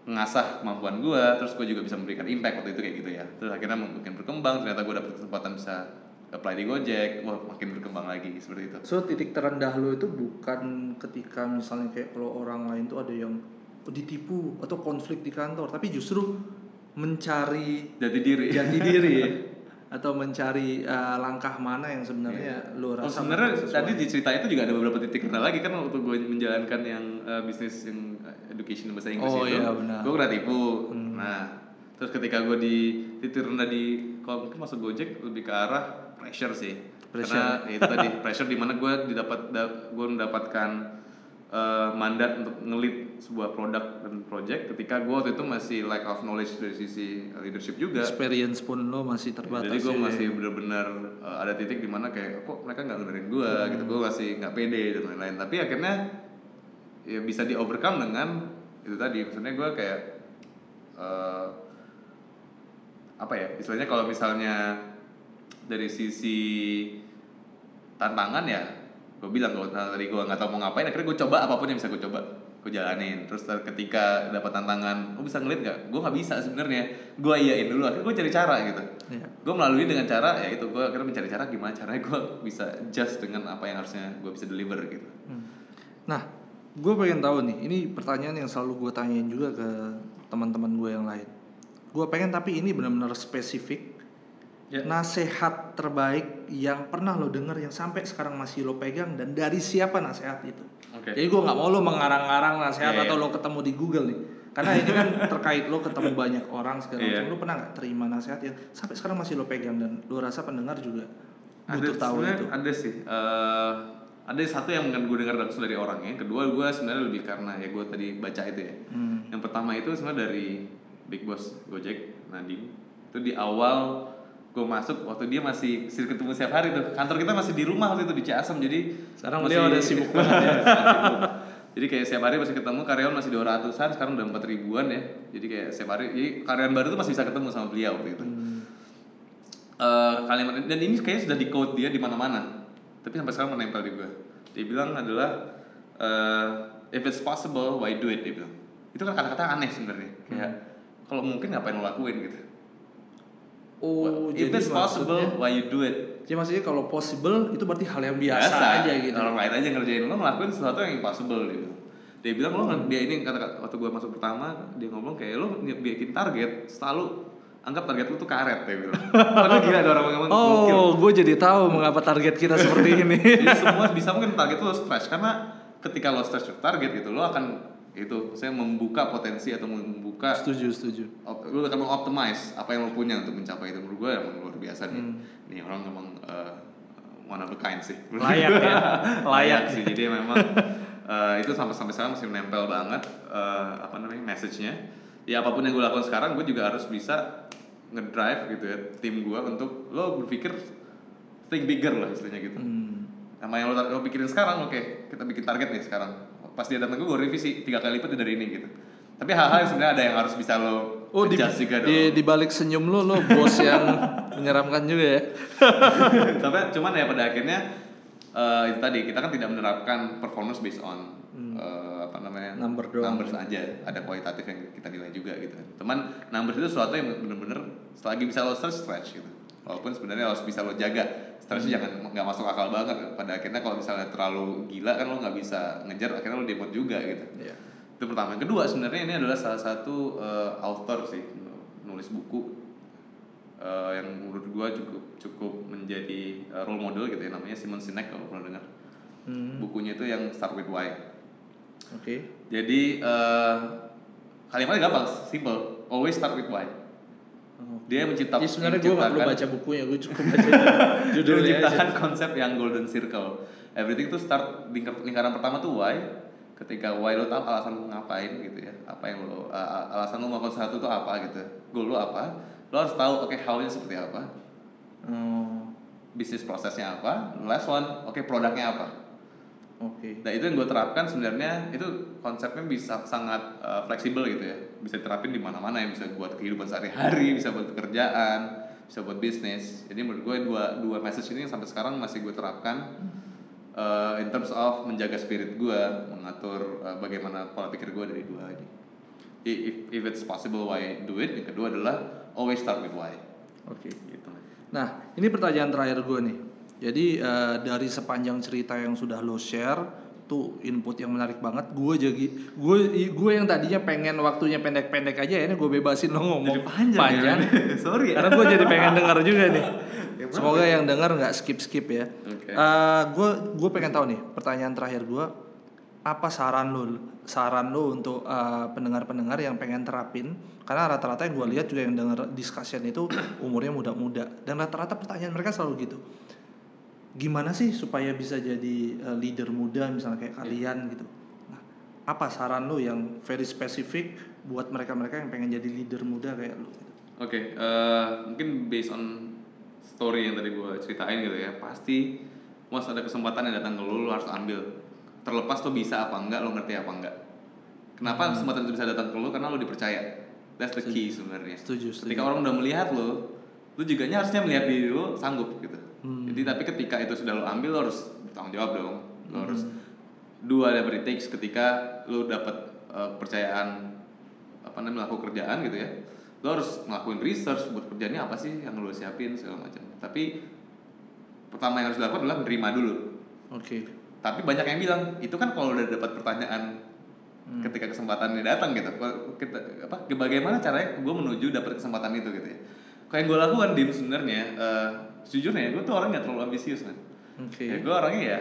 mengasah kemampuan gue terus gue juga bisa memberikan impact waktu itu kayak gitu ya. Terus akhirnya makin berkembang ternyata gue dapet kesempatan bisa apply di Gojek wah makin berkembang lagi seperti itu So titik terendah lo itu bukan ketika misalnya kayak kalau orang lain tuh ada yang ditipu atau konflik di kantor, tapi justru mencari jadi diri jati diri ya atau mencari uh, langkah mana yang sebenarnya lo Oh, rasa sebenarnya sesuai. tadi di cerita itu juga ada beberapa titik rendah lagi kan waktu gue menjalankan yang eh, bisnis yang eh, education bahasa Inggris Oh, itu, iya, benar. gue kena tipu. Hmm. Nah, terus ketika gue di titik rendah di kalau mungkin masuk Gojek lebih ke arah pressure sih. Pressure. Karena ya itu tadi pressure di mana gue didapat da- gue mendapatkan eh, mandat untuk ngelit sebuah produk dan project ketika gue waktu itu masih lack of knowledge dari sisi leadership juga. experience pun lo masih terbatas. Jadi gue ya. masih bener-bener uh, ada titik di mana kayak kok mereka nggak dengerin gue gitu, gue masih nggak pede dan lain-lain. Tapi akhirnya ya bisa di overcome dengan itu tadi. Maksudnya gue kayak uh, apa ya? Istilahnya kalau misalnya dari sisi tantangan ya, gue bilang kalau tadi gue nggak tahu mau ngapain, akhirnya gue coba apa pun yang bisa gue coba gue jalanin terus ter- ketika dapat tantangan gue bisa ngeliat nggak gue nggak bisa sebenarnya gue iyain dulu akhirnya gue cari cara gitu Iya. gue melalui dengan cara ya itu gue akhirnya mencari cara gimana caranya gue bisa adjust dengan apa yang harusnya gue bisa deliver gitu Hmm. Nah, gue pengen tahu nih, ini pertanyaan yang selalu gue tanyain juga ke teman-teman gue yang lain. Gue pengen tapi ini benar-benar spesifik. Ya. Nasehat terbaik yang pernah lo denger yang sampai sekarang masih lo pegang dan dari siapa nasehat itu? Oke. Jadi gue nggak mau lo mengarang-arang nasehat Iya, atau lo ketemu di Google nih. Karena ini kan terkait lo ketemu banyak orang segala Iya. macam. Lo pernah nggak terima nasehat yang sampai sekarang masih lo pegang dan lo rasa pendengar juga butuh tahu itu? ada sih Eh, ada satu yang mungkin gue dengar langsung dari orangnya kedua gue sebenarnya lebih karena ya gue tadi baca itu ya Hmm. yang pertama itu sebenarnya dari big boss Gojek Nadiem itu di awal gue masuk waktu dia masih sering ketemu setiap hari tuh. Kantor kita masih di rumah waktu itu di Ciasem jadi Sekarang beliau udah sibuk banget. ya sibuk. jadi kayak setiap hari masih ketemu karyawan masih 200-an sekarang udah 4 ribuan ya. Jadi kayak setiap hari jadi karyawan baru tuh masih bisa ketemu sama beliau waktu itu. Eh, kalimat dan ini kayaknya sudah di quote dia di mana-mana tapi sampai sekarang menempel di gue dia bilang adalah eh, if it's possible why do it? Dia bilang. Itu kan kata-kata aneh sebenarnya. Kayak kalau mungkin ngapain lo lakuin? gitu Oh, if jadi it's possible maksudnya- why you do it Jadi maksudnya kalau possible itu berarti hal yang biasa, aja gitu. orang lain aja ngerjain lo ngelakuin sesuatu yang impossible gitu dia bilang lo Hmm. dia ini kata waktu gue masuk pertama dia ngomong kayak lo bikin target selalu anggap target lo tuh karet dia bilang padahal gila ada orang ngomong gokil. Oh, gue jadi tahu mengapa target kita seperti ini. jadi semua bisa mungkin target lo stretch karena ketika lo stretch target gitu lo akan itu saya membuka potensi atau membuka setuju, setuju. op- lu akan mengoptimize apa yang lu punya untuk mencapai itu. Menurut gue emang luar biasa nih. Hmm. nih orang emang uh, one of a kind sih. Layak ya, layak. sih. Jadi memang uh, itu sampai sampai sekarang masih menempel banget uh, apa namanya message-nya. Ya apa pun yang gue lakukan sekarang gue juga harus bisa ngedrive gitu ya tim gue untuk lo berpikir think bigger lah istilahnya gitu. Hmm. sama yang lo, lo pikirin sekarang oke kita bikin target nih sekarang pas dia datang gue gue revisi tiga kali lipat dari ini gitu tapi hal-hal yang sebenarnya ada yang harus bisa lo Oh di, juga dong di, di balik senyum lo lo bos yang menyeramkan juga ya. tapi cuman ya pada akhirnya eh, itu tadi kita kan tidak menerapkan performance based on eh, apa namanya. Number doang. numbers aja ada kualitatif yang kita nilai juga gitu teman numbers itu sesuatu yang bener-bener selagi bisa lo stretch stretch gitu walaupun sebenarnya harus bisa lo jaga. Stretch Hmm. jangan nggak masuk akal banget. Pada akhirnya kalau misalnya terlalu gila kan lo nggak bisa ngejar akhirnya lo demot juga gitu. Iya. itu pertama. Yang kedua sebenarnya ini adalah salah satu eh, author sih nulis buku. Eh, yang menurut gua cukup cukup menjadi eh, role model gitu ya. Namanya Simon Sinek kalau pernah dengar. Hmm. bukunya itu yang Start with Why. Oke. jadi eh, kalimatnya gampang simple. Always start with why dia menciptakan Ya sebenarnya gue gak perlu baca bukunya, gue cukup baca dia judulnya menciptakan aja. konsep yang golden circle. Everything tuh start lingkar, lingkaran pertama tuh why? Ketika why lo tahu alasan lo ngapain gitu ya. Apa yang lo a- alasan lo melakukan sesuatu tuh apa gitu. Goal lo apa? Lo harus tahu oke how-nya seperti apa. Oh, bisnis prosesnya apa. Last one oke produknya apa Oke. Nah itu yang gue terapkan sebenarnya itu konsepnya bisa sangat uh, fleksibel gitu ya, bisa diterapin di mana-mana ya, bisa buat kehidupan sehari-hari, bisa buat pekerjaan, bisa buat bisnis. Jadi menurut gue dua dua message ini yang sampai sekarang masih gue terapkan uh, in terms of menjaga spirit gue, mengatur uh, bagaimana pola pikir gue dari dua ini. If, if it's possible why do it. Yang kedua adalah always start with why. Oke. Gitu. Nah, ini pertanyaan terakhir gue nih. Jadi eh, dari sepanjang cerita yang sudah lo share, tuh input yang menarik banget. Gue jadi gue gue yang tadinya pengen waktunya pendek-pendek aja, ini gue bebasin lo ngomong Jadi panjang ya? Sorry ya. Karena gue jadi pengen dengar juga nih. Semoga yang dengar nggak skip skip ya. Oke. gue gue pengen tahu nih pertanyaan terakhir gue apa saran lo saran lo untuk eh, pendengar-pendengar yang pengen terapin karena rata-rata yang gue lihat juga yang dengar discussion itu umurnya muda-muda dan rata-rata pertanyaan mereka selalu gitu gimana sih supaya bisa jadi eh, leader muda misalnya kayak kalian gitu nah apa saran lo yang very spesifik buat mereka-mereka yang pengen jadi leader muda kayak lo gitu. Oke, eh, mungkin based on story yang tadi gue ceritain gitu ya, pasti once ada kesempatan yang datang ke lu, lu harus ambil. Terlepas tuh bisa apa enggak, lo ngerti apa enggak. Kenapa kesempatan itu bisa datang ke lu? Karena lo dipercaya. That's the key sebenarnya. Setuju, setuju. Ketika orang udah melihat lo, lu juga harusnya melihat diri lo sanggup gitu. Jadi tapi ketika itu sudah lo ambil, lo harus bertanggung jawab dong. Lo harus do whatever it takes ketika lo dapat eh, kepercayaan apa namanya melakukan kerjaan gitu ya. Lo harus ngelakuin research buat kerjaannya apa sih yang lo siapin segala macam. Tapi pertama yang harus dilakukan adalah menerima dulu. Oke. Tapi banyak yang bilang itu kan kalau udah dapat pertanyaan ketika kesempatannya datang gitu. Kita apa bagaimana caranya gue menuju dapat kesempatan itu gitu ya kayak yang gue lakukan dim sebenarnya eh, sejujurnya gue tuh orang nggak terlalu ambisius kan oke. Ya gue orangnya ya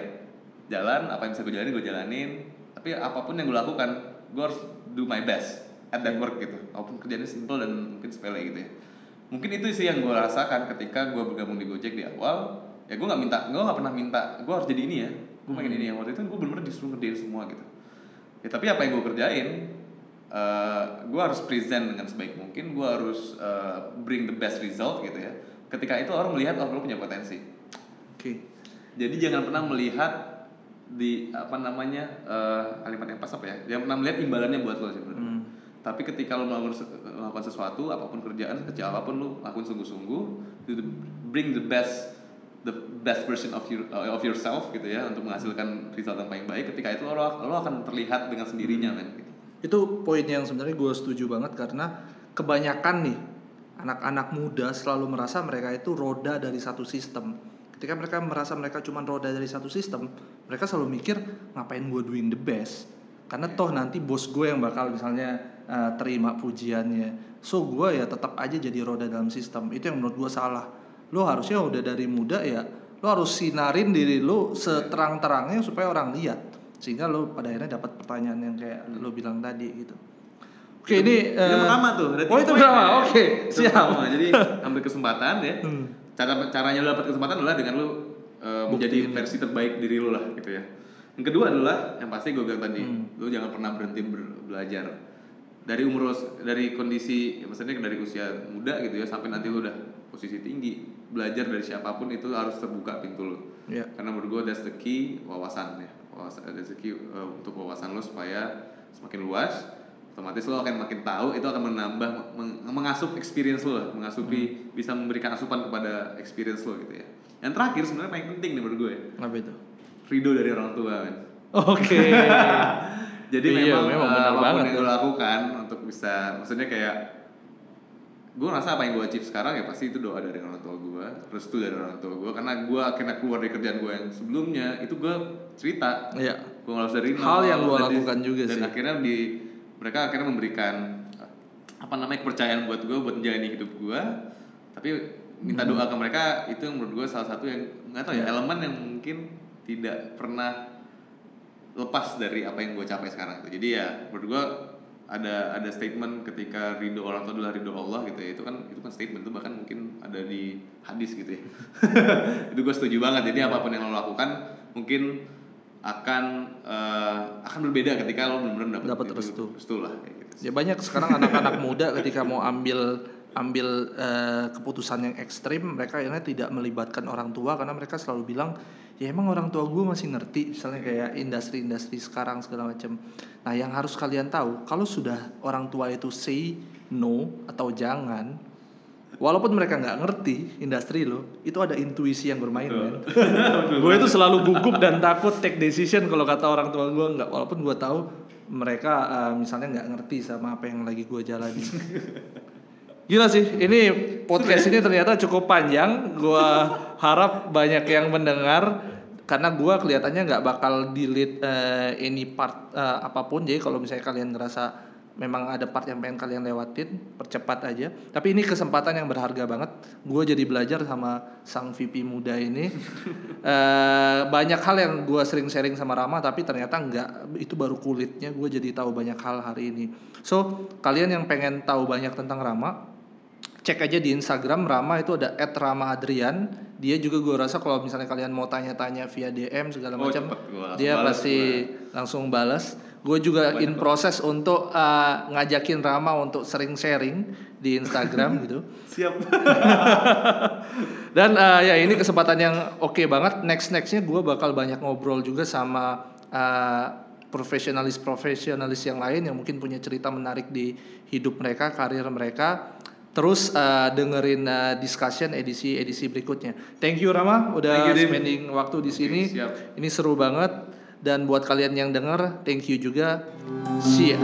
jalan apa yang bisa gue jalanin gue jalanin. Tapi apa pun yang gue lakukan gue harus do my best at that work gitu. Walaupun kerjanya simple dan mungkin sepele gitu ya. Mungkin itu sih yang gue rasakan ketika gue bergabung di Gojek di awal. Ya gue nggak minta gue nggak pernah minta gue harus jadi ini ya. Gue pengen ini ya. Waktu itu gue bener-bener disuruh ngerjain semua gitu. Ya tapi apa yang gue kerjain eh gue harus present dengan sebaik mungkin gue harus eh, bring the best result gitu ya ketika itu orang melihat oh lo punya potensi oke jadi jangan pernah melihat di apa namanya eh, kalimat yang pas apa ya? Jangan pernah melihat imbalannya buat lo sih sebenarnya. Hmm. Tapi ketika lo melakukan, melakukan sesuatu, apa pun kerjaan kecil apa pun lo lakuin sungguh-sungguh, bring the best the best version of your of yourself gitu ya untuk menghasilkan result yang paling baik. Ketika itu lo lo akan terlihat dengan sendirinya men. Gitu. Itu poin yang sebenarnya gue setuju banget karena kebanyakan nih anak-anak muda selalu merasa mereka itu roda dari satu sistem. Ketika mereka merasa mereka cuma roda dari satu sistem, mereka selalu mikir ngapain gue doing the best. Karena toh nanti bos gue yang bakal misalnya uh, terima pujiannya. So gue ya tetap aja jadi roda dalam sistem. Itu yang menurut gue salah. Lo harusnya udah dari muda ya, lo harus sinarin diri lo seterang-terangnya supaya orang lihat. Sehingga lo pada akhirnya dapat pertanyaan yang kayak lo bilang tadi gitu. Oke ini itu eh, pertama tuh. Oh itu pertama. ya. Oke Itu siap. pertama. Jadi ambil kesempatan ya. Hmm. Cara caranya lo dapat kesempatan adalah dengan lo uh, menjadi Buktiin. versi terbaik diri lo lah gitu ya. Yang kedua adalah yang pasti gue bilang tadi, Hmm. lo jangan pernah berhenti ber- belajar. Dari umur dari kondisi ya maksudnya dari usia muda gitu ya sampai nanti lo udah posisi tinggi, belajar dari siapa pun itu harus terbuka pintu lo. Iya. Karena menurut gue that's the key wawasan ya. Wawasan key uh, untuk wawasan lo supaya semakin luas otomatis lo akan makin tahu itu akan menambah meng- mengasup experience lo mengasupi bisa memberikan asupan kepada experience lo gitu ya. Yang terakhir sebenarnya paling penting nih menurut gue. Apa itu? ridho dari orang tua kan Oke. jadi Iya, memang, memang benar apa pun banget yang lo lakukan untuk bisa maksudnya kayak gue rasa apa yang gue achieve sekarang ya pasti itu doa dari orang tua gue restu dari orang tua gue karena gue akhirnya keluar dari kerjaan gue yang sebelumnya itu gue cerita Iya. gue nggak dari nol, Hal yang gua dan di- lakukan juga dan sih. akhirnya di mereka akhirnya memberikan apa namanya kepercayaan buat gue buat menjalani hidup gue tapi minta Hmm. doa ke mereka itu yang menurut gue salah satu yang nggak tahu ya Iya. elemen yang mungkin tidak pernah lepas dari apa yang gue capai sekarang itu jadi ya menurut gue ada ada statement ketika ridho orang tua adalah ridho Allah gitu ya itu kan itu kan statement itu bahkan mungkin ada di hadis gitu ya itu gue setuju banget jadi apa pun yang lo lakukan mungkin akan eh, akan berbeda ketika lo benar-benar dapat restu. restu lah kayak gitu Ya banyak sekarang anak-anak muda ketika mau ambil ambil eh, keputusan yang ekstrim, mereka akhirnya tidak melibatkan orang tua karena mereka selalu bilang, ya emang orang tua gue masih ngerti, misalnya kayak industri-industri sekarang segala macam. Nah yang harus kalian tahu, kalau sudah orang tua itu say no atau jangan, walaupun mereka nggak ngerti industri lo, itu ada intuisi yang bermain kan. gue itu selalu gugup dan takut take decision kalau kata orang tua gue nggak, walaupun gue tahu mereka uh, misalnya nggak ngerti sama apa yang lagi gue jalani. Gila sih, ini podcast ini ternyata cukup panjang. Gua harap banyak yang mendengar karena gua kelihatannya nggak bakal delete eh, any part eh, apa pun. Jadi kalau misalnya kalian ngerasa memang ada part yang pengen kalian lewatin, percepat aja. Tapi ini kesempatan yang berharga banget. Gue jadi belajar sama sang VP muda ini. Eh, banyak hal yang gue sering sharing sama Rama, tapi ternyata nggak itu baru kulitnya. Gue jadi tahu banyak hal hari ini. So kalian yang pengen tahu banyak tentang Rama, cek aja di Instagram Rama itu ada @rama_adrian. Dia juga gue rasa kalau misalnya kalian mau tanya-tanya via DM segala Oh, macam. Gua dia balas pasti langsung balas. Gue juga in proses untuk uh, ngajakin Rama untuk sering sharing di Instagram gitu. siap Dan uh, ya ini kesempatan yang oke banget. Next nextnya gue bakal banyak ngobrol juga sama uh, profesionalis profesionalis yang lain yang mungkin punya cerita menarik di hidup mereka, karir mereka. Terus uh, dengerin uh, discussion edisi edisi berikutnya. Thank you Rama udah you, spending waktu di sini. siap. Ini seru banget. Dan buat kalian yang denger, thank you juga. See ya.